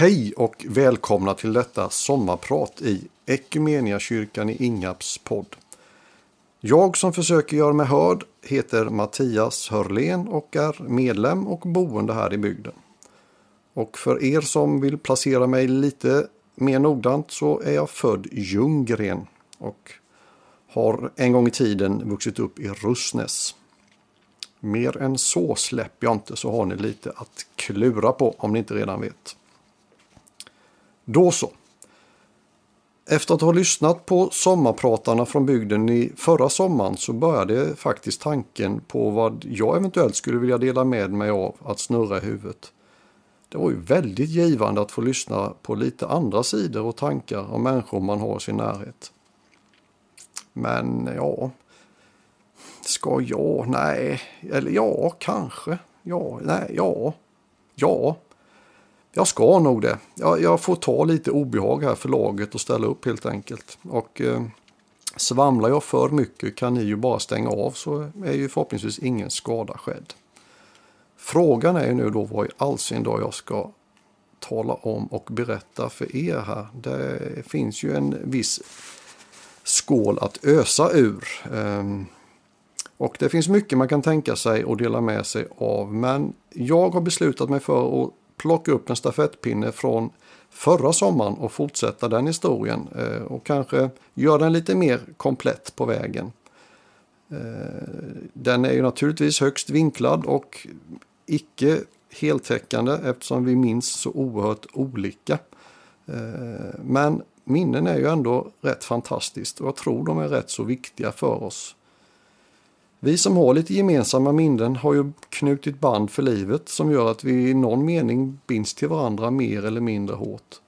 Hej och välkomna till detta sommarprat i kyrkan i Ingarps podd. Jag som försöker göra mig hörd heter Mattias Hörlén och är medlem och boende här i bygden. Och för er som vill placera mig lite mer noggrant så är jag född Ljunggren och har en gång i tiden vuxit upp i Russnäs. Mer än så släpper jag inte så har ni lite att klura på om ni inte redan vet. Då så. Efter att ha lyssnat på sommarpratarna från bygden i förra sommaren så började faktiskt tanken på vad jag eventuellt skulle vilja dela med mig av att snurra i huvudet. Det var ju väldigt givande att få lyssna på lite andra sidor och tankar om människor man har i sin närhet. Men ja, ska jag? Nej, eller ja, kanske. Ja, nej, ja, ja. Jag ska nog det. Jag, jag får ta lite obehag här för laget och ställa upp helt enkelt. Och eh, svamlar jag för mycket kan ni ju bara stänga av så är ju förhoppningsvis ingen skada skedd. Frågan är ju nu då vad i all sin dag jag ska tala om och berätta för er här. Det finns ju en viss skål att ösa ur. Ehm, och det finns mycket man kan tänka sig och dela med sig av. Men jag har beslutat mig för att plocka upp en stafettpinne från förra sommaren och fortsätta den historien. Eh, och kanske göra den lite mer komplett på vägen. Eh, den är ju naturligtvis högst vinklad och icke heltäckande eftersom vi minns så oerhört olika. Eh, men minnen är ju ändå rätt fantastiskt och jag tror de är rätt så viktiga för oss. Vi som har lite gemensamma minnen har ju knutit band för livet som gör att vi i någon mening binds till varandra mer eller mindre hårt.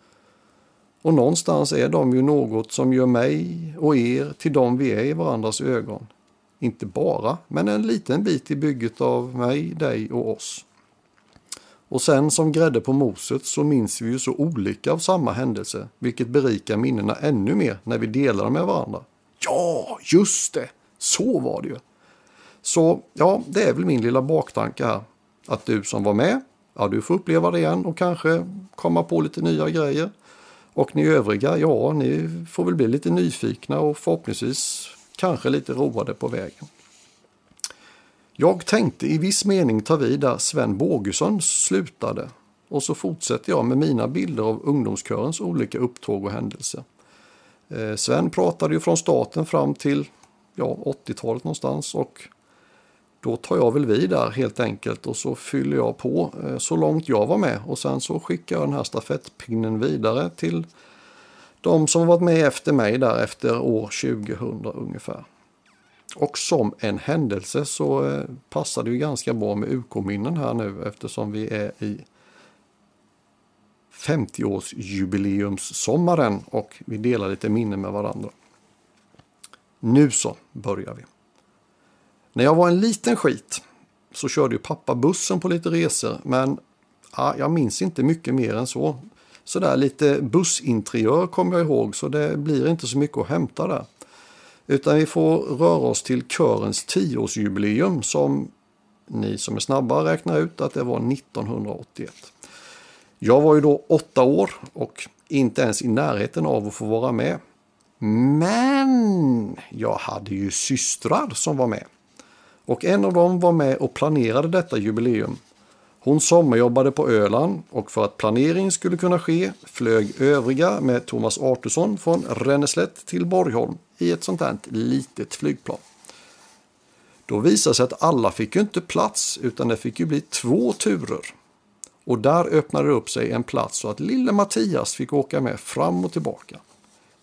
Och någonstans är de ju något som gör mig och er till de vi är i varandras ögon. Inte bara, men en liten bit i bygget av mig, dig och oss. Och sen som grädde på moset så minns vi ju så olika av samma händelse, vilket berikar minnena ännu mer när vi delar dem med varandra. Ja, just det! Så var det ju! Så ja, det är väl min lilla baktanke här. Att du som var med, ja du får uppleva det igen och kanske komma på lite nya grejer. Och ni övriga, ja ni får väl bli lite nyfikna och förhoppningsvis kanske lite roade på vägen. Jag tänkte i viss mening ta vid där Sven Bågesson slutade och så fortsätter jag med mina bilder av ungdomskörens olika upptåg och händelser. Eh, Sven pratade ju från starten fram till ja, 80-talet någonstans och då tar jag väl vid där helt enkelt och så fyller jag på eh, så långt jag var med och sen så skickar jag den här stafettpinnen vidare till de som varit med efter mig där efter år 2000 ungefär. Och som en händelse så eh, passar det ju ganska bra med UK-minnen här nu eftersom vi är i 50-årsjubileumssommaren och vi delar lite minnen med varandra. Nu så börjar vi. När jag var en liten skit så körde ju pappa bussen på lite resor men ja, jag minns inte mycket mer än så. Sådär lite bussinteriör kommer jag ihåg så det blir inte så mycket att hämta där. Utan vi får röra oss till körens tioårsjubileum som ni som är snabba räknar ut att det var 1981. Jag var ju då åtta år och inte ens i närheten av att få vara med. Men jag hade ju systrar som var med. Och en av dem var med och planerade detta jubileum. Hon sommarjobbade på Öland och för att planering skulle kunna ske flög övriga med Thomas Artusson från Ränneslätt till Borgholm i ett sånt här litet flygplan. Då visade det sig att alla fick ju inte plats utan det fick ju bli två turer. Och där öppnade det upp sig en plats så att lille Mattias fick åka med fram och tillbaka.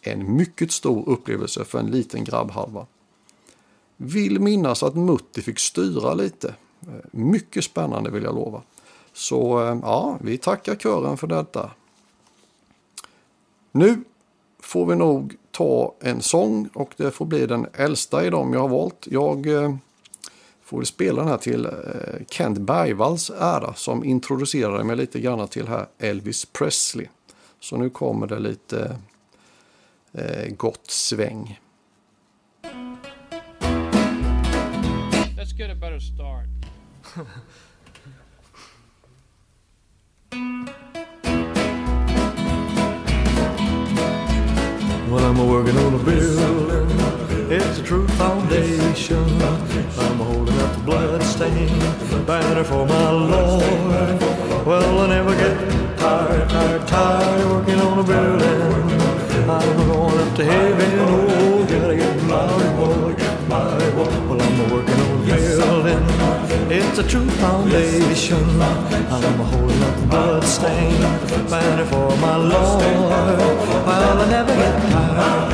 En mycket stor upplevelse för en liten grabbhalva. Vill minnas att Mutti fick styra lite. Mycket spännande vill jag lova. Så eh, ja, vi tackar kören för detta. Nu får vi nog ta en sång och det får bli den äldsta i dem jag har valt. Jag eh, får spela den här till eh, Kent Bergvalls ära som introducerade mig lite grann till här Elvis Presley. Så nu kommer det lite gott sväng. get a better start. Well, I'm working on a building. It's a true foundation. I'm holding up the bloodstain, banner for my Lord. Well, I never get tired, tired, tired working on a building. I'm going up to heaven. Oh, gotta get my reward, my reward. It's a true foundation. I'm a holding up the bloodstained banner for my Lord. Well, I never get tired,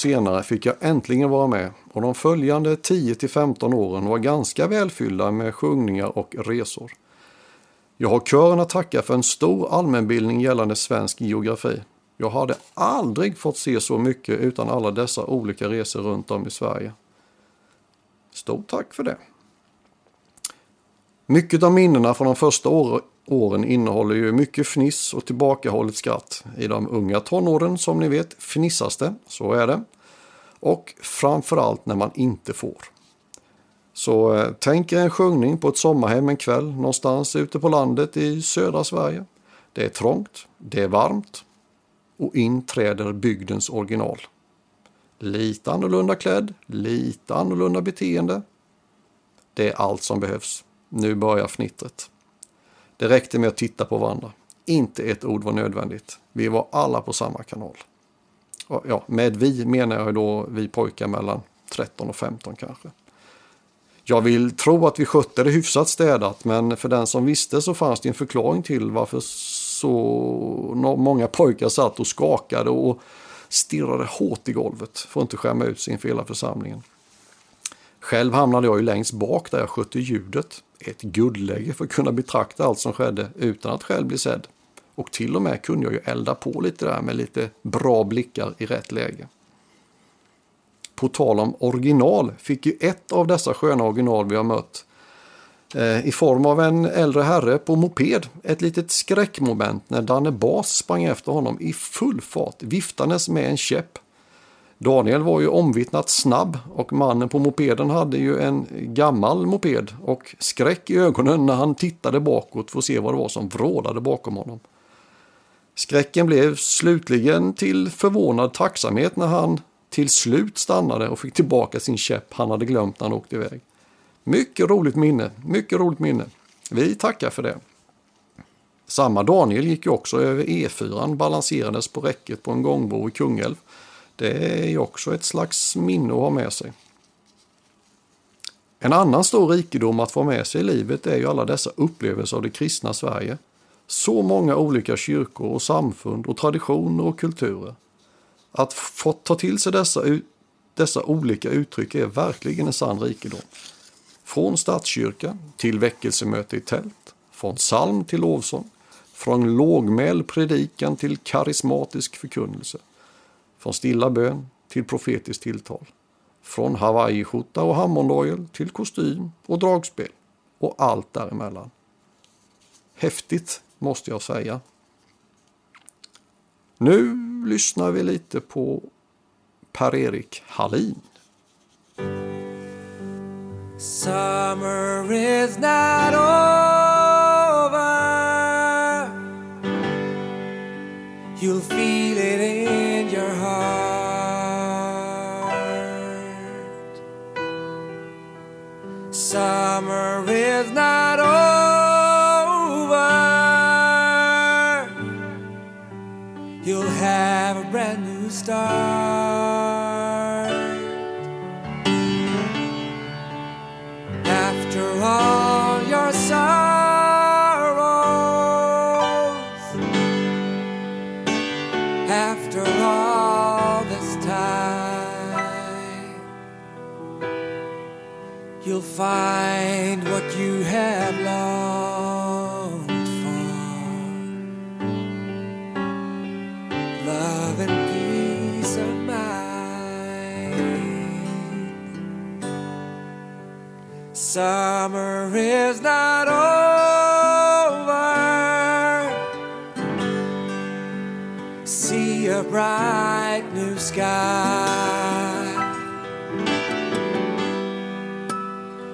senare fick jag äntligen vara med och de följande 10-15 åren var ganska välfyllda med sjungningar och resor. Jag har kören att tacka för en stor allmänbildning gällande svensk geografi. Jag hade aldrig fått se så mycket utan alla dessa olika resor runt om i Sverige. Stort tack för det! Mycket av minnena från de första åren innehåller ju mycket fniss och tillbakahållet skratt. I de unga tonåren, som ni vet, fnissas det, så är det. Och framförallt när man inte får. Så eh, tänk er en sjungning på ett sommarhem en kväll någonstans ute på landet i södra Sverige. Det är trångt, det är varmt och in träder bygdens original. Lite annorlunda klädd, lite annorlunda beteende. Det är allt som behövs. Nu börjar fnittret. Det räckte med att titta på varandra. Inte ett ord var nödvändigt. Vi var alla på samma kanal. Och ja, med vi menar jag då vi pojkar mellan 13 och 15 kanske. Jag vill tro att vi skötte det hyfsat städat, men för den som visste så fanns det en förklaring till varför så många pojkar satt och skakade och stirrade hårt i golvet för att inte skämma ut sig inför hela församlingen. Själv hamnade jag ju längst bak där jag skötte ljudet. Ett guldläge för att kunna betrakta allt som skedde utan att själv bli sedd. Och till och med kunde jag ju elda på lite där med lite bra blickar i rätt läge. På tal om original fick ju ett av dessa sköna original vi har mött eh, i form av en äldre herre på moped ett litet skräckmoment när Danne Bas sprang efter honom i full fart viftandes med en käpp. Daniel var ju omvittnat snabb och mannen på mopeden hade ju en gammal moped och skräck i ögonen när han tittade bakåt för att se vad det var som vrålade bakom honom. Skräcken blev slutligen till förvånad tacksamhet när han till slut stannade och fick tillbaka sin käpp han hade glömt när han åkte iväg. Mycket roligt minne, mycket roligt minne. Vi tackar för det. Samma Daniel gick ju också över E4, balanserades på räcket på en gångbro i Kungälv. Det är ju också ett slags minne att ha med sig. En annan stor rikedom att få med sig i livet är ju alla dessa upplevelser av det kristna Sverige. Så många olika kyrkor och samfund och traditioner och kulturer. Att få ta till sig dessa, dessa olika uttryck är verkligen en sann rikedom. Från statskyrka till väckelsemöte i tält, från psalm till lovsång, från lågmäld predikan till karismatisk förkunnelse, från stilla bön till profetiskt tilltal, från hawaiiskjorta och hammondorgel till kostym och dragspel och allt däremellan. Häftigt måste jag säga. Nu lyssnar vi lite på Per-Erik Hallin. Summer is not over. You'll is not over. You'll have a brand new start.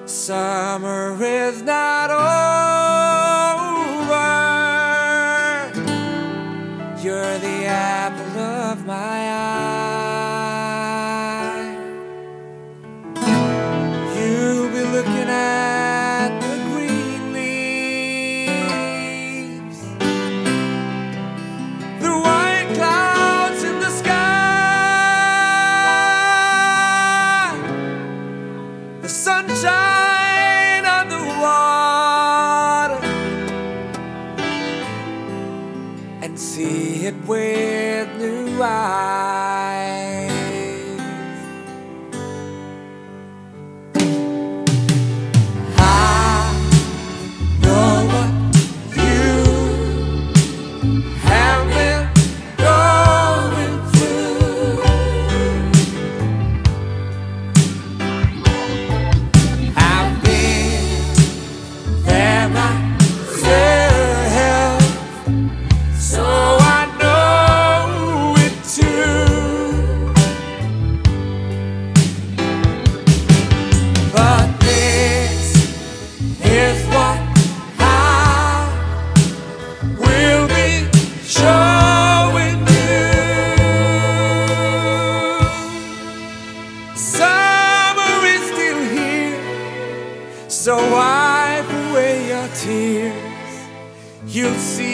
Summer is not over. See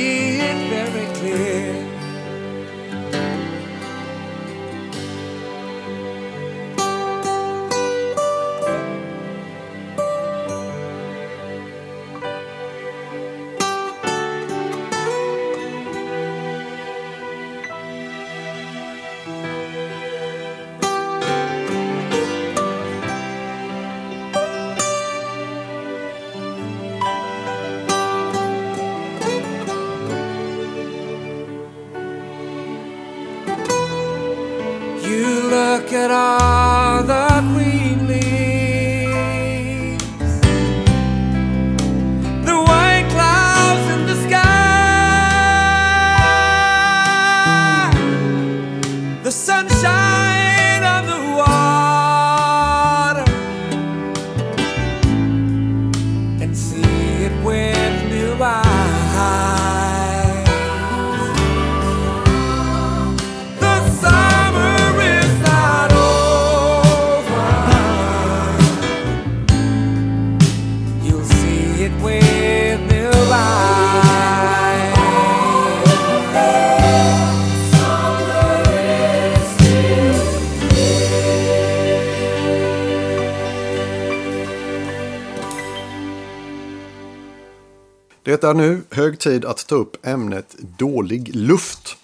Det är nu hög tid att ta upp ämnet dålig luft.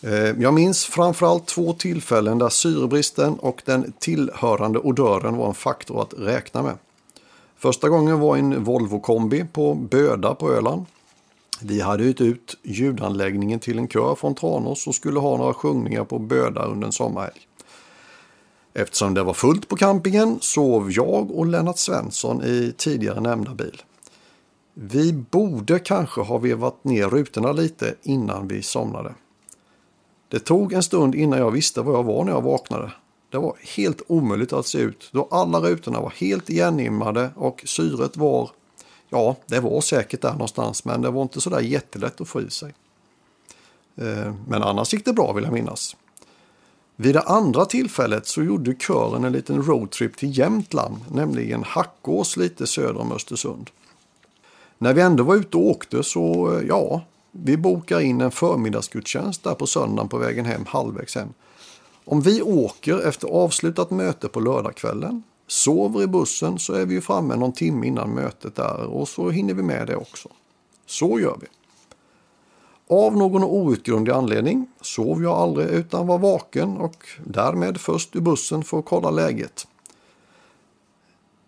Eh, jag minns framförallt två tillfällen där syrebristen och den tillhörande odören var en faktor att räkna med. Första gången var en Volvo kombi på Böda på Öland. Vi hade hyrt ut ljudanläggningen till en kör från Tranås och skulle ha några sjungningar på Böda under en sommarhelg. Eftersom det var fullt på campingen sov jag och Lennart Svensson i tidigare nämnda bil. Vi borde kanske ha vevat ner rutorna lite innan vi somnade. Det tog en stund innan jag visste var jag var när jag vaknade. Det var helt omöjligt att se ut då alla rutorna var helt igenimmade och syret var, ja, det var säkert där någonstans men det var inte sådär jättelätt att få i sig. Eh, men annars gick det bra vill jag minnas. Vid det andra tillfället så gjorde kören en liten roadtrip till Jämtland, nämligen Hackås lite söder om Östersund. När vi ändå var ute och åkte så, eh, ja, vi bokar in en förmiddagsgudstjänst där på söndagen på vägen hem, halvvägs hem. Om vi åker efter avslutat möte på lördagskvällen, sover i bussen så är vi ju framme någon timme innan mötet där och så hinner vi med det också. Så gör vi. Av någon outgrundlig anledning sov jag aldrig utan var vaken och därmed först ur bussen för att kolla läget.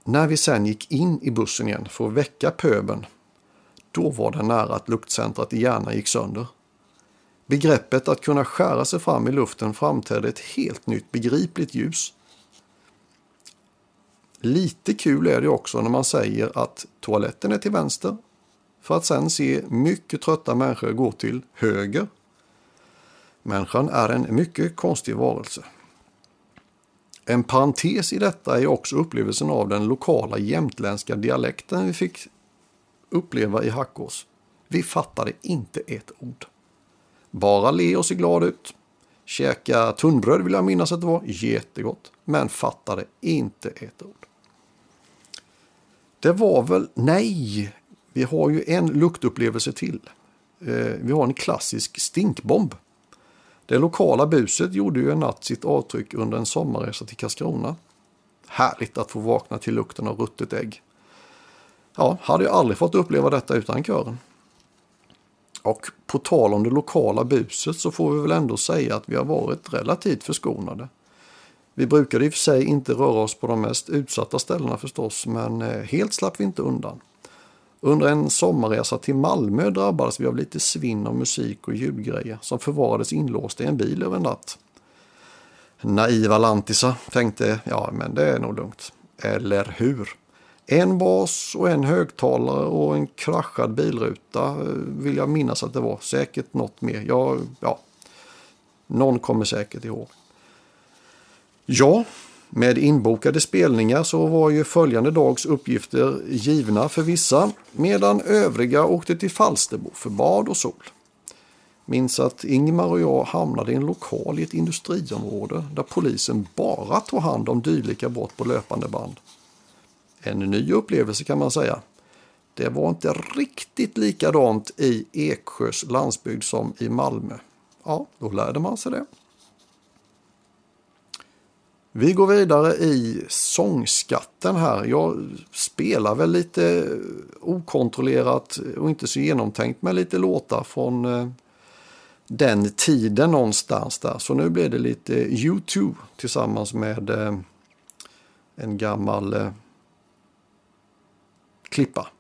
När vi sen gick in i bussen igen för att väcka pöben, då var det nära att luktcentrat i hjärnan gick sönder. Begreppet att kunna skära sig fram i luften framträdde ett helt nytt begripligt ljus. Lite kul är det också när man säger att toaletten är till vänster för att sen se mycket trötta människor gå till höger. Människan är en mycket konstig varelse. En parentes i detta är också upplevelsen av den lokala jämtländska dialekten vi fick uppleva i Hackås. Vi fattade inte ett ord. Bara le och se glad ut. Käka tunnbröd vill jag minnas att det var. Jättegott. Men fattade inte ett ord. Det var väl, nej, vi har ju en luktupplevelse till. Eh, vi har en klassisk stinkbomb. Det lokala buset gjorde ju en natt sitt avtryck under en sommarresa till Karlskrona. Härligt att få vakna till lukten av ruttet ägg. Ja, hade jag aldrig fått uppleva detta utan kören. Och på tal om det lokala buset så får vi väl ändå säga att vi har varit relativt förskonade. Vi brukade i och för sig inte röra oss på de mest utsatta ställena förstås, men eh, helt slapp vi inte undan. Under en sommarresa till Malmö drabbades vi av lite svinn av musik och ljudgrejer som förvarades inlåsta i en bil över en natt. Naiva lantisar tänkte, ja men det är nog lugnt. Eller hur? En bas och en högtalare och en kraschad bilruta eh, vill jag minnas att det var. Säkert något mer. Jag, ja. Någon kommer säkert ihåg. Ja, med inbokade spelningar så var ju följande dags uppgifter givna för vissa medan övriga åkte till Falsterbo för bad och sol. Minns att Ingmar och jag hamnade i en lokal i ett industriområde där polisen bara tog hand om dylika brott på löpande band. En ny upplevelse kan man säga. Det var inte riktigt likadant i Eksjös landsbygd som i Malmö. Ja, då lärde man sig det. Vi går vidare i sångskatten här. Jag spelar väl lite okontrollerat och inte så genomtänkt med lite låtar från eh, den tiden någonstans där. Så nu blir det lite U2 tillsammans med eh, en gammal eh, klippa.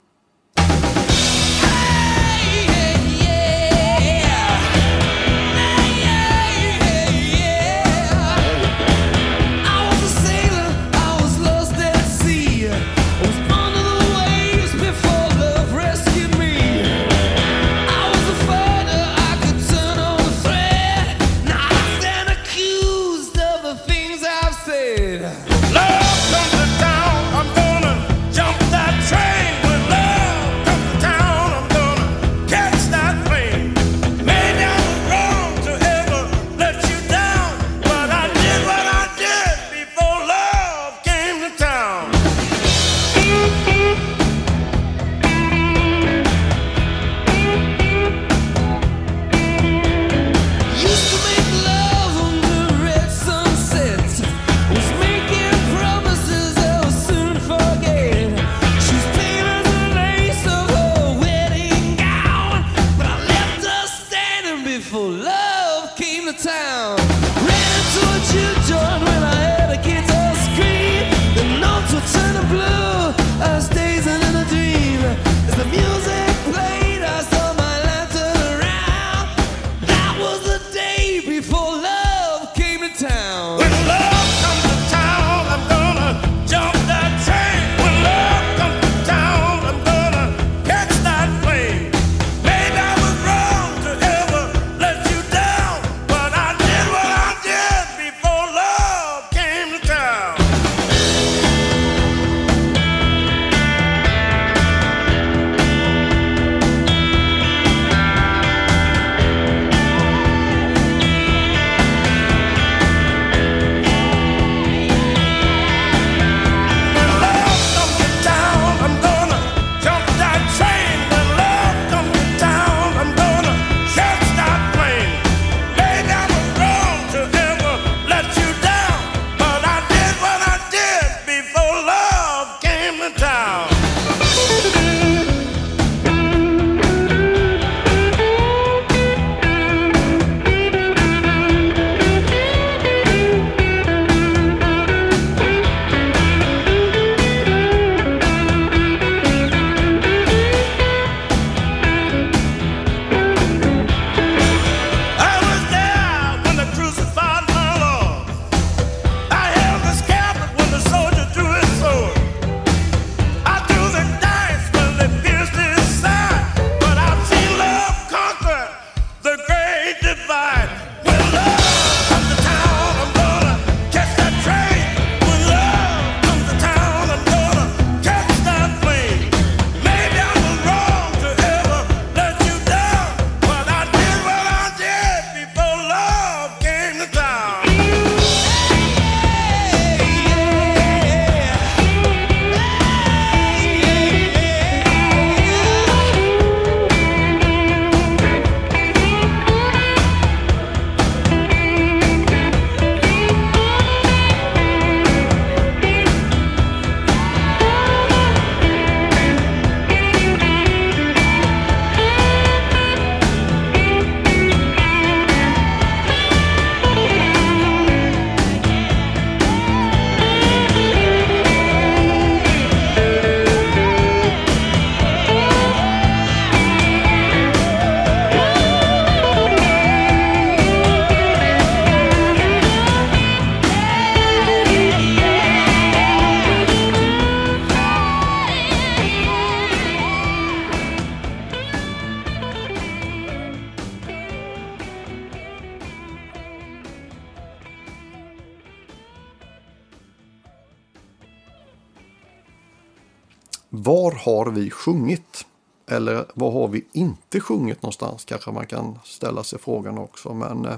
Var har vi sjungit? Eller var har vi inte sjungit någonstans? Kanske man kan ställa sig frågan också. Men eh,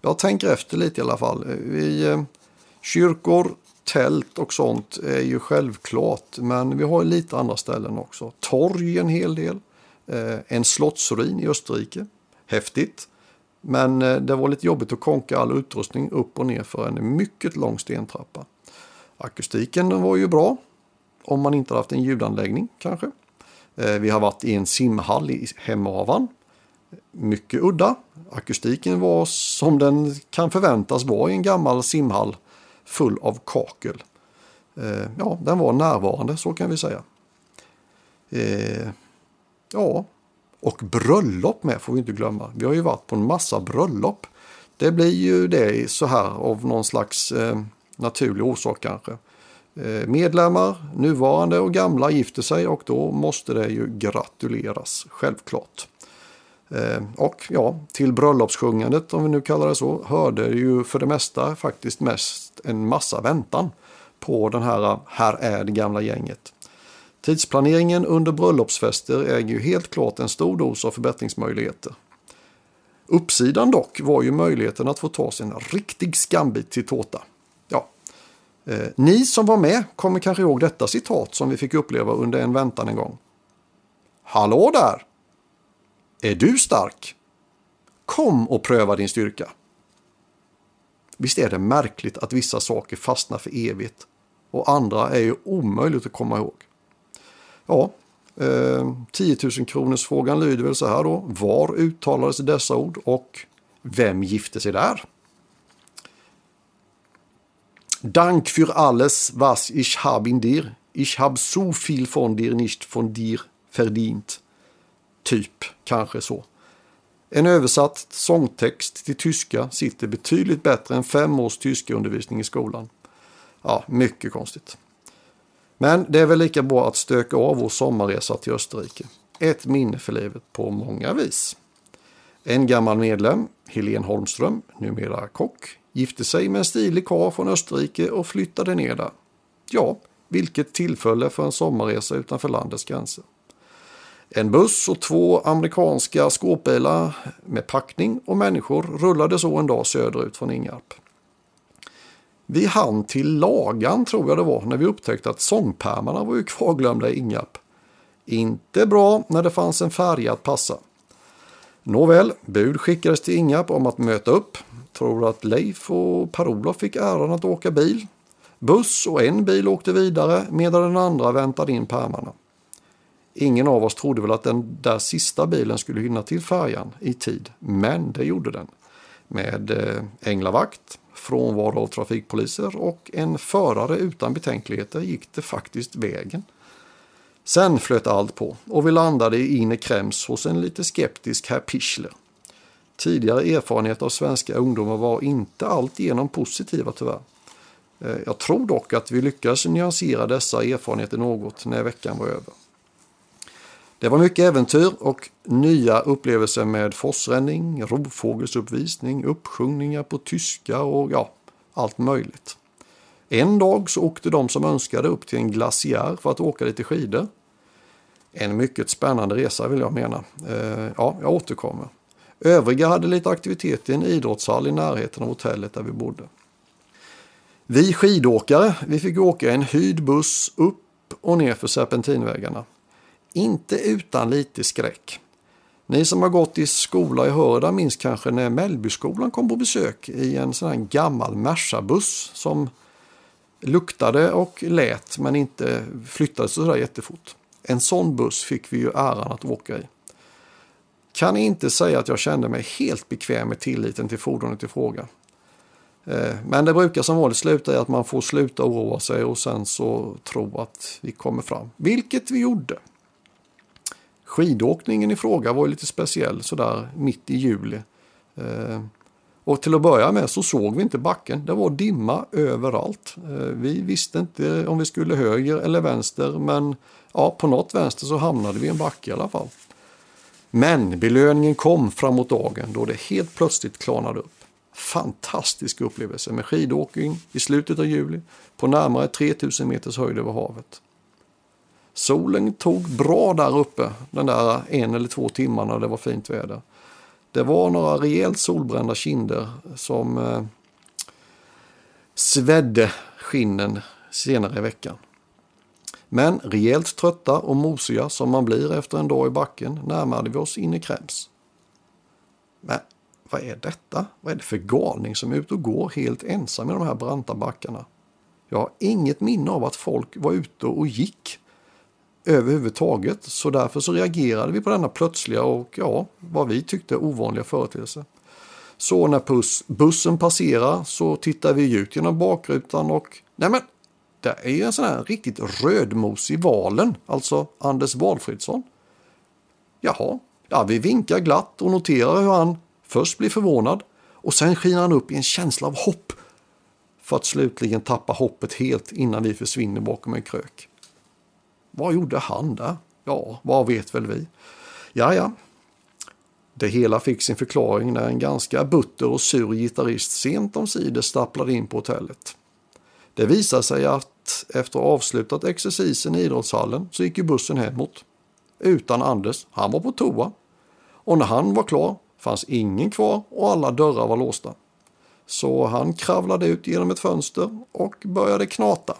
jag tänker efter lite i alla fall. Vi, eh, kyrkor, tält och sånt är ju självklart. Men vi har lite andra ställen också. Torg en hel del. Eh, en slottsruin i Österrike. Häftigt. Men eh, det var lite jobbigt att konka all utrustning upp och ner för en mycket lång stentrappa. Akustiken var ju bra. Om man inte har haft en ljudanläggning kanske. Eh, vi har varit i en simhall i Hemavan. Mycket udda. Akustiken var som den kan förväntas vara i en gammal simhall full av kakel. Eh, ja, den var närvarande, så kan vi säga. Eh, ja, och bröllop med får vi inte glömma. Vi har ju varit på en massa bröllop. Det blir ju det så här av någon slags naturlig orsak kanske. Eh, medlemmar, nuvarande och gamla gifter sig och då måste det ju gratuleras, självklart. Eh, och ja, till bröllopssjungandet, om vi nu kallar det så, hörde ju för det mesta faktiskt mest en massa väntan på den här Här är det gamla gänget. Tidsplaneringen under bröllopsfester äger ju helt klart en stor dos av förbättringsmöjligheter. Uppsidan dock var ju möjligheten att få ta sig en riktig skambit till tårta. Eh, ni som var med kommer kanske ihåg detta citat som vi fick uppleva under en väntan en gång. Hallå där! Är du stark? Kom och pröva din styrka. Visst är det märkligt att vissa saker fastnar för evigt och andra är ju omöjligt att komma ihåg. Ja, eh, 10 000 kronors frågan lyder väl så här då. Var uttalades dessa ord och vem gifte sig där? Dank für alles, was ich hab in dir. Ich hab so viel von dir nicht von dir verdient. Typ, kanske så. En översatt sångtext till tyska sitter betydligt bättre än fem års tyska undervisning i skolan. Ja, mycket konstigt. Men det är väl lika bra att stöka av vår sommarresa till Österrike. Ett minne för livet på många vis. En gammal medlem, Helene Holmström, numera kock, gifte sig med en stilig karl från Österrike och flyttade ner där. Ja, vilket tillfälle för en sommarresa utanför landets gränser. En buss och två amerikanska skåpbilar med packning och människor rullade så en dag söderut från Ingarp. Vi hann till Lagan tror jag det var när vi upptäckte att sångpärmarna var ju kvarglömda i Ingarp. Inte bra när det fanns en färja att passa. Nåväl, bud skickades till Ingarp om att möta upp. Tror att Leif och Per-Olof fick äran att åka bil. Buss och en bil åkte vidare medan den andra väntade in pärmarna. Ingen av oss trodde väl att den där sista bilen skulle hinna till färjan i tid, men det gjorde den. Med eh, änglavakt, frånvaro av trafikpoliser och en förare utan betänkligheter gick det faktiskt vägen. Sen flöt allt på och vi landade i Ine Krems hos en lite skeptisk herr Pichler. Tidigare erfarenheter av svenska ungdomar var inte alltigenom positiva tyvärr. Eh, jag tror dock att vi lyckades nyansera dessa erfarenheter något när veckan var över. Det var mycket äventyr och nya upplevelser med forsränning, rovfågelsuppvisning, uppsjungningar på tyska och ja, allt möjligt. En dag så åkte de som önskade upp till en glaciär för att åka lite skidor. En mycket spännande resa vill jag mena. Eh, ja, jag återkommer. Övriga hade lite aktivitet i en idrottshall i närheten av hotellet där vi bodde. Vi skidåkare, vi fick åka en hyrd buss upp och ner för serpentinvägarna. Inte utan lite skräck. Ni som har gått i skola i Hörda minns kanske när Mellbyskolan kom på besök i en sån här gammal Merca-buss som luktade och lät men inte flyttade så där jättefort. En sån buss fick vi ju äran att åka i. Kan inte säga att jag kände mig helt bekväm med tilliten till fordonet i fråga. Eh, men det brukar som vanligt sluta i att man får sluta oroa sig och sen så tro att vi kommer fram. Vilket vi gjorde. Skidåkningen i fråga var ju lite speciell sådär mitt i juli. Eh, och till att börja med så såg vi inte backen. Det var dimma överallt. Eh, vi visste inte om vi skulle höger eller vänster men ja, på något vänster så hamnade vi i en backe i alla fall. Men belöningen kom framåt dagen då det helt plötsligt klarnade upp. Fantastisk upplevelse med skidåkning i slutet av juli på närmare 3000 meters höjd över havet. Solen tog bra där uppe den där en eller två timmarna det var fint väder. Det var några rejält solbrända kinder som eh, svedde skinnen senare i veckan. Men rejält trötta och mosiga som man blir efter en dag i backen närmade vi oss in i Kräms. Men vad är detta? Vad är det för galning som är ute och går helt ensam i de här branta backarna? Jag har inget minne av att folk var ute och gick överhuvudtaget. Så därför så reagerade vi på denna plötsliga och ja, vad vi tyckte ovanliga företeelse. Så när bussen passerar så tittar vi ut genom bakrutan och nej men, det är ju en sån här riktigt rödmosig valen, alltså Anders Valfridsson. Jaha, ja vi vinkar glatt och noterar hur han först blir förvånad och sen skiner han upp i en känsla av hopp för att slutligen tappa hoppet helt innan vi försvinner bakom en krök. Vad gjorde han där? Ja, vad vet väl vi? Ja, ja. Det hela fick sin förklaring när en ganska butter och sur gitarrist sent omsider stapplade in på hotellet. Det visade sig att efter avslutat exercisen i idrottshallen så gick ju bussen hemåt. Utan Anders, han var på toa. Och när han var klar fanns ingen kvar och alla dörrar var låsta. Så han kravlade ut genom ett fönster och började knata.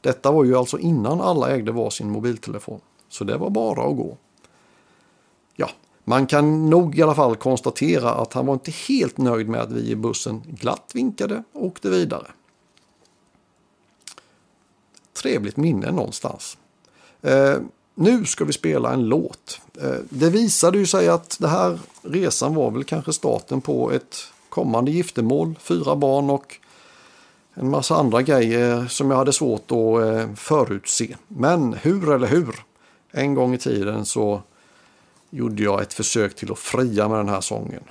Detta var ju alltså innan alla ägde var sin mobiltelefon. Så det var bara att gå. Ja, man kan nog i alla fall konstatera att han var inte helt nöjd med att vi i bussen glatt vinkade och åkte vidare. Trevligt minne någonstans. Eh, nu ska vi spela en låt. Eh, det visade ju sig att det här resan var väl kanske starten på ett kommande giftermål, fyra barn och en massa andra grejer som jag hade svårt att eh, förutse. Men hur eller hur? En gång i tiden så gjorde jag ett försök till att fria med den här sången.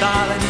darling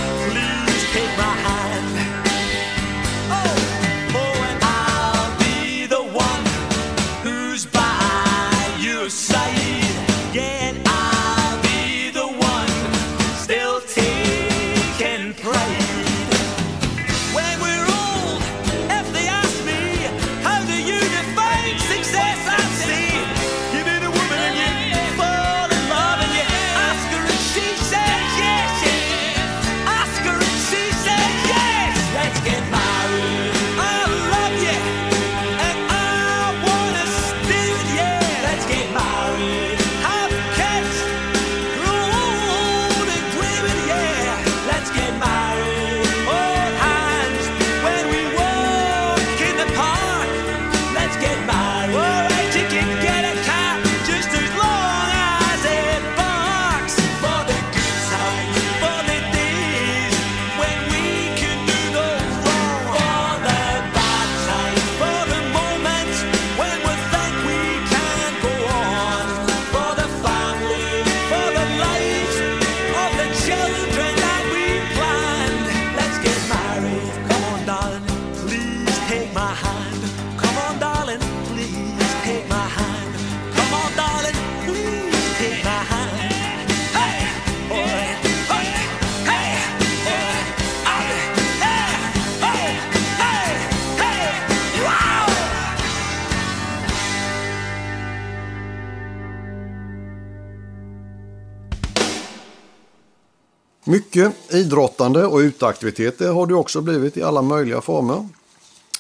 Mycket idrottande och uteaktiviteter har det också blivit i alla möjliga former.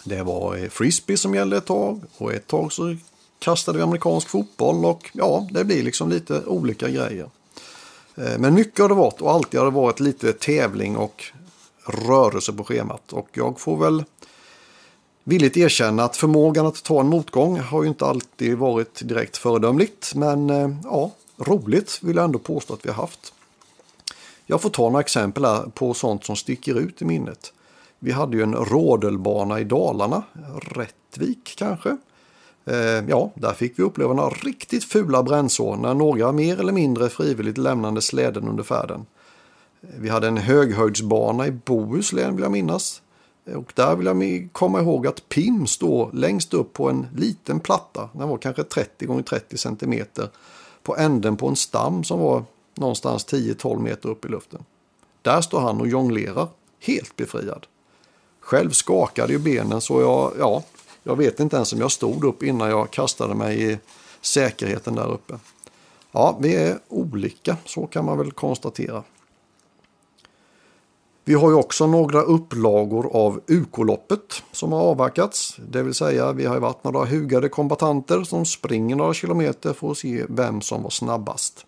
Det var frisbee som gällde ett tag och ett tag så kastade vi amerikansk fotboll och ja, det blir liksom lite olika grejer. Eh, men mycket har det varit och alltid har det varit lite tävling och rörelse på schemat. Och jag får väl villigt erkänna att förmågan att ta en motgång har ju inte alltid varit direkt föredömligt. Men eh, ja, roligt vill jag ändå påstå att vi har haft. Jag får ta några exempel på sånt som sticker ut i minnet. Vi hade ju en rådelbana i Dalarna, Rättvik kanske. Eh, ja, där fick vi uppleva några riktigt fula brännsår när några mer eller mindre frivilligt lämnade släden under färden. Vi hade en höghöjdsbana i Bohuslän vill jag minnas. Och där vill jag komma ihåg att Pim står längst upp på en liten platta. Den var kanske 30 x 30 cm. På änden på en stam som var någonstans 10-12 meter upp i luften. Där står han och jonglerar, helt befriad. Själv skakade ju benen så jag, ja, jag vet inte ens om jag stod upp innan jag kastade mig i säkerheten där uppe. Ja, vi är olika, så kan man väl konstatera. Vi har ju också några upplagor av UK-loppet som har avverkats. Det vill säga vi har ju varit några hugade kombatanter som springer några kilometer för att se vem som var snabbast.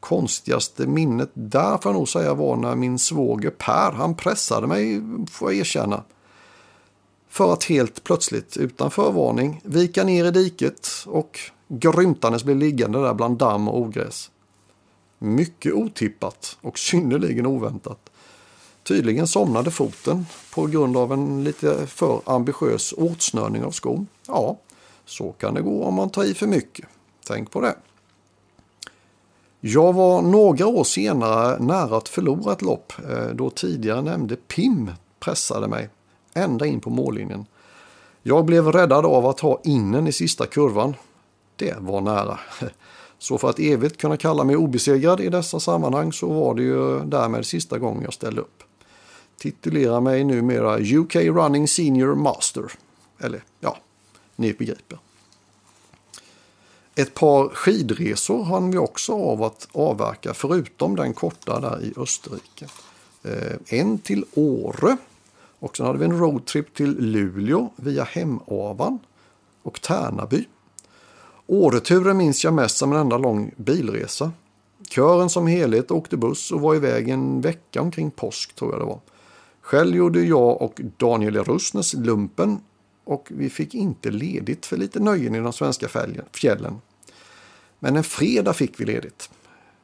Konstigaste minnet där får jag nog säga var när min svåger Per, han pressade mig, får jag erkänna. För att helt plötsligt, utan förvarning, vika ner i diket och grymtandes bli liggande där bland damm och ogräs. Mycket otippat och synnerligen oväntat. Tydligen somnade foten på grund av en lite för ambitiös åtsnörning av skon. Ja, så kan det gå om man tar i för mycket. Tänk på det. Jag var några år senare nära att förlora ett lopp eh, då tidigare nämnde Pim pressade mig ända in på mållinjen. Jag blev räddad av att ha innen i sista kurvan. Det var nära. Så för att evigt kunna kalla mig obesegrad i dessa sammanhang så var det ju därmed sista gången jag ställde upp. Titulerar mig numera UK Running Senior Master. Eller ja, ni begriper. Ett par skidresor hann vi också av att avverka förutom den korta där i Österrike. Eh, En till Åre och sen hade vi en roadtrip till Luleå via Hemavan och Tärnaby. Åreturen minns jag mest som en enda lång bilresa. Kören som helhet åkte buss och var iväg en vecka omkring påsk tror jag det var. Själv gjorde jag och Daniel Rusnes lumpen och vi fick inte ledigt för lite nöjen i de svenska fjällen. Men en fredag fick vi ledigt.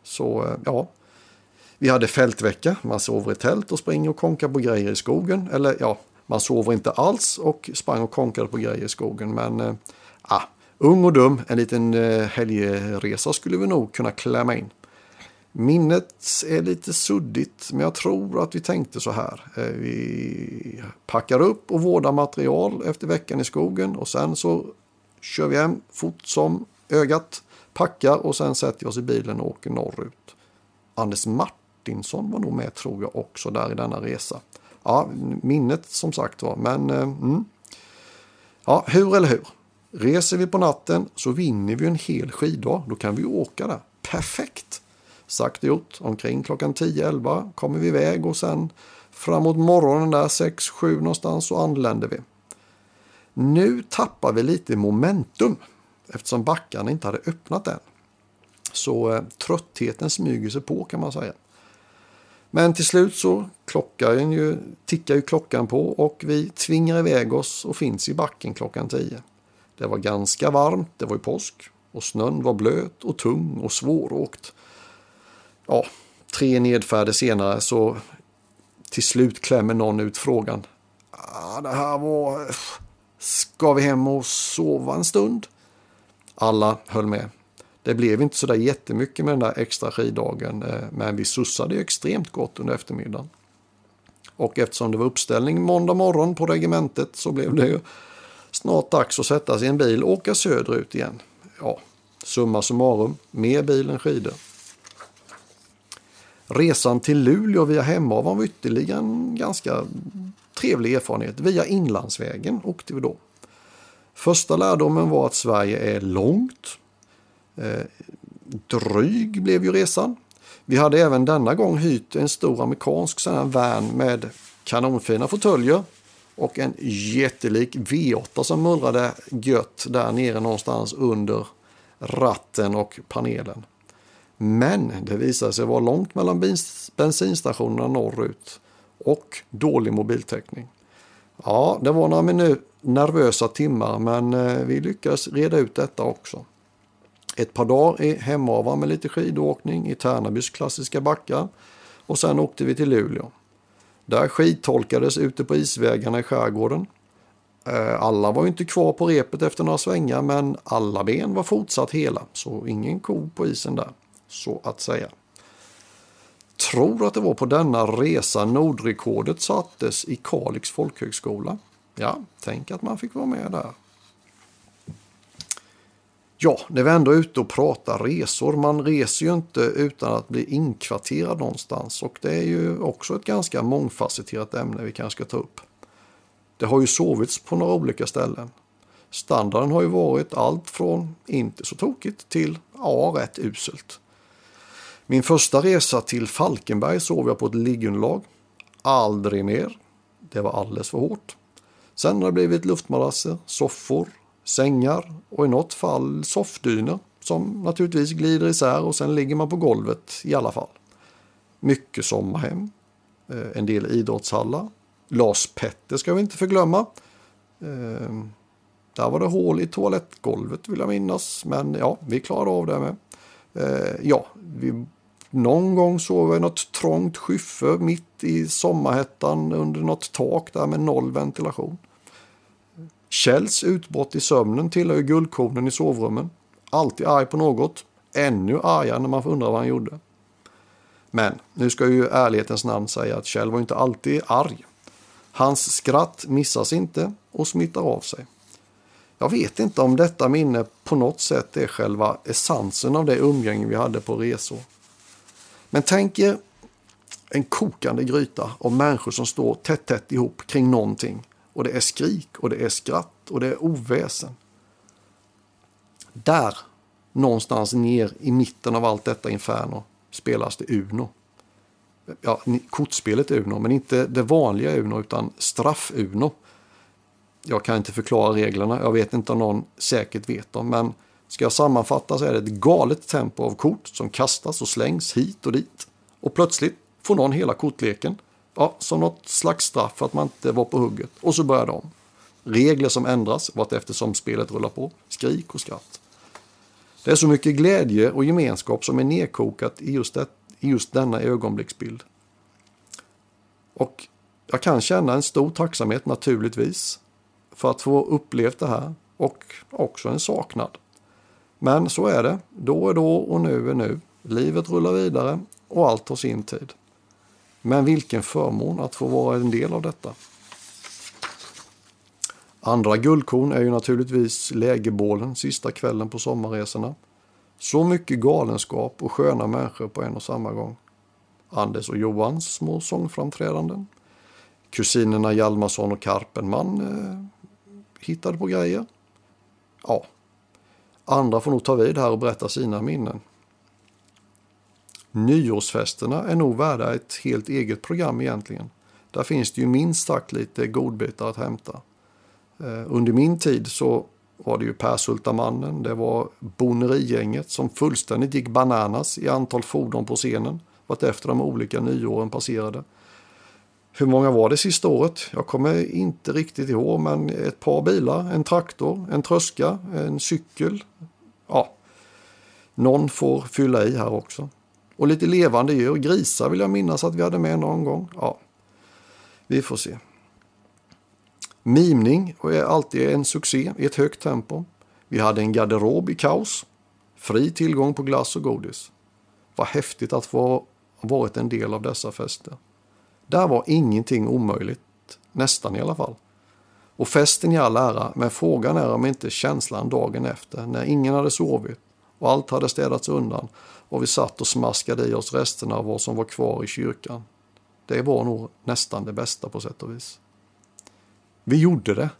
Så eh, ja, vi hade fältvecka, man sover i tält och springer och konkar på grejer i skogen. Eller ja, man sover inte alls och sprang och konkade på grejer i skogen. Men eh, ah, ung och dum, en liten eh, helgresa skulle vi nog kunna klämma in. Minnet är lite suddigt, men jag tror att vi tänkte så här. Eh, vi packar upp och vårdar material efter veckan i skogen och sen så kör vi hem fort som ögat, packar och sen sätter vi oss i bilen och åker norrut. Anders Martinsson var nog med tror jag också där i denna resa. Ja, minnet som sagt var, men eh, mm. ja, hur eller hur? Reser vi på natten så vinner vi en hel skiddag. Då kan vi åka där. Perfekt! Sagt och gjort. Omkring klockan 10-11 kommer vi iväg och sen framåt morgonen där 6-7 någonstans så anländer vi. Nu tappar vi lite momentum eftersom backarna inte hade öppnat än. Så eh, tröttheten smyger sig på kan man säga. Men till slut så ju, tickar ju klockan på och vi tvingar iväg oss och finns i backen klockan 10. Det var ganska varmt, det var ju påsk och snön var blöt och tung och svåråkt. Ja, tre nedfärder senare så till slut klämmer någon ut frågan. Ah, det här var... Ska vi hem och sova en stund? Alla höll med. Det blev inte så där jättemycket med den där extra skiddagen, eh, men vi sussade ju extremt gott under eftermiddagen. Och eftersom det var uppställning måndag morgon på regementet så blev det ju snart dags att sätta sig i en bil och åka söderut igen. Ja, summa summarum, mer bil än skidor. Resan till Luleå via Hemavan var ytterligare en ganska trevlig erfarenhet. Via Inlandsvägen åkte vi då. Första lärdomen var att Sverige är långt. Eh, dryg blev ju resan. Vi hade även denna gång hyrt en stor amerikansk sån här van med kanonfina fåtöljer och en jättelik V8 som mullrade gött där nere någonstans under ratten och panelen. Men det visade sig vara långt mellan bensinstationerna norrut och dålig mobiltäckning. Ja, det var några minu- nervösa timmar men eh, vi lyckades reda ut detta också. Ett par dagar i Hemavan med lite skidåkning i Tärnabys klassiska backar och sen åkte vi till Luleå. Där skidtolkades ute på isvägarna i skärgården. Eh, alla var ju inte kvar på repet efter några svängar men alla ben var fortsatt hela så ingen ko på isen där, så att säga. Tror att det var på denna resa Nordrekordet sattes i Kalix folkhögskola. Ja, tänk att man fick vara med där. Ja, när vi ändå är ute och pratar resor. Man reser ju inte utan att bli inkvarterad någonstans. Och det är ju också ett ganska mångfacetterat ämne vi kanske ska ta upp. Det har ju sovits på några olika ställen. Standarden har ju varit allt från inte så tokigt till ja, rätt uselt. Min första resa till Falkenberg sov jag på ett liggunderlag. Aldrig mer. Det var alldeles för hårt. Sen har det blivit luftmadrasser, soffor, sängar och i något fall soffdynor som naturligtvis glider isär och sen ligger man på golvet i alla fall. Mycket sommarhem, eh, en del idrottshallar. Lars Petter ska vi inte förglömma. Eh, där var det hål i toalettgolvet vill jag minnas, men ja, vi klarade av det med. Eh, ja, vi, någon gång sov jag i något trångt skyffe mitt i sommarhettan under något tak där med noll ventilation. Kjells utbrott i sömnen tillhör ju guldkornen i sovrummen. Alltid arg på något. Ännu argare när man undrar vad han gjorde. Men nu ska ju ärlighetens namn säga att Kjell var inte alltid arg. Hans skratt missas inte och smittar av sig. Jag vet inte om detta minne på något sätt är själva essensen av det umgänge vi hade på resor. Men tänk er en kokande gryta av människor som står tätt, tätt ihop kring någonting. Och det är skrik och det är skratt och det är oväsen. Där, någonstans ner i mitten av allt detta inferno, spelas det Uno. Ja, kortspelet Uno, men inte det vanliga Uno utan straff-Uno. Jag kan inte förklara reglerna, jag vet inte om någon säkert vet dem, men ska jag sammanfatta så är det ett galet tempo av kort som kastas och slängs hit och dit. Och plötsligt får någon hela kortleken, ja, som något slags straff för att man inte var på hugget. Och så börjar de. Regler som ändras eftersom spelet rullar på, skrik och skratt. Det är så mycket glädje och gemenskap som är nedkokat i just, det, i just denna ögonblicksbild. Och jag kan känna en stor tacksamhet naturligtvis för att få upplevt det här och också en saknad. Men så är det. Då är då och nu är nu. Livet rullar vidare och allt har sin tid. Men vilken förmån att få vara en del av detta. Andra guldkorn är ju naturligtvis lägerbålen sista kvällen på sommarresorna. Så mycket galenskap och sköna människor på en och samma gång. Anders och Johans små sångframträdanden. Kusinerna Hjalmarsson och Karpenman eh, hittade på grejer. Ja, andra får nog ta vid här och berätta sina minnen. Nyårsfesterna är nog värda ett helt eget program egentligen. Där finns det ju minst sagt lite godbitar att hämta. Eh, under min tid så var det ju Persultamannen, det var Bonnerigänget som fullständigt gick bananas i antal fordon på scenen vartefter de olika nyåren passerade. Hur många var det sista året? Jag kommer inte riktigt ihåg, men ett par bilar, en traktor, en tröska, en cykel. Ja, någon får fylla i här också. Och lite levande djur, grisar vill jag minnas att vi hade med någon gång. Ja, vi får se. Mimning är alltid en succé i ett högt tempo. Vi hade en garderob i kaos. Fri tillgång på glass och godis. Vad häftigt att få ha varit en del av dessa fester. Där var ingenting omöjligt. Nästan i alla fall. Och festen i all ära, men frågan är om inte känslan dagen efter, när ingen hade sovit och allt hade städats undan och vi satt och smaskade i oss resterna av vad som var kvar i kyrkan. Det var nog nästan det bästa på sätt och vis. Vi gjorde det.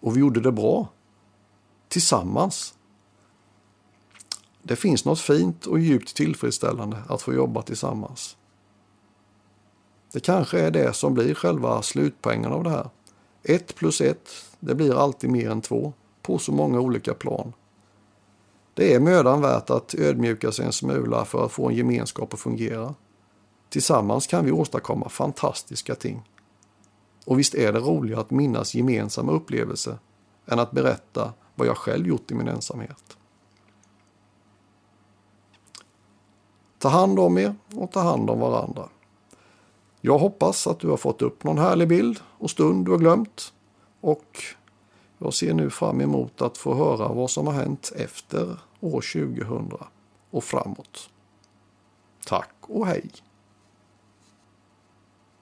Och vi gjorde det bra. Tillsammans. Det finns något fint och djupt tillfredsställande att få jobba tillsammans. Det kanske är det som blir själva slutpoängen av det här. Ett plus ett, det blir alltid mer än två på så många olika plan. Det är mödan värt att ödmjuka sig en smula för att få en gemenskap att fungera. Tillsammans kan vi åstadkomma fantastiska ting. Och visst är det roligare att minnas gemensamma upplevelser än att berätta vad jag själv gjort i min ensamhet. Ta hand om er och ta hand om varandra. Jag hoppas att du har fått upp någon härlig bild och stund du har glömt. Och jag ser nu fram emot att få höra vad som har hänt efter år 2000 och framåt. Tack och hej!